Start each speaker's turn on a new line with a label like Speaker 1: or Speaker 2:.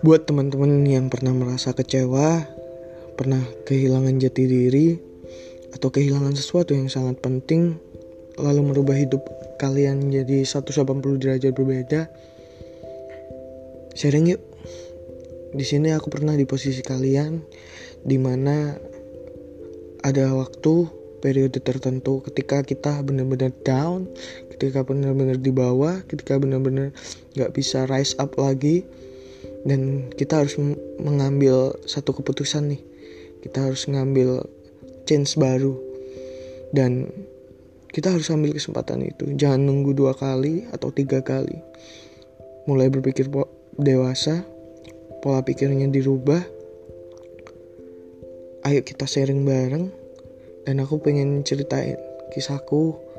Speaker 1: Buat teman-teman yang pernah merasa kecewa, pernah kehilangan jati diri, atau kehilangan sesuatu yang sangat penting, lalu merubah hidup kalian jadi 180 derajat berbeda, sharing yuk. Di sini aku pernah di posisi kalian, di mana ada waktu periode tertentu ketika kita benar-benar down, ketika benar-benar di bawah, ketika benar-benar nggak bisa rise up lagi, dan kita harus mengambil satu keputusan nih. Kita harus ngambil change baru. Dan kita harus ambil kesempatan itu. Jangan nunggu dua kali atau tiga kali. Mulai berpikir dewasa pola pikirnya dirubah. Ayo kita sharing bareng. Dan aku pengen ceritain kisahku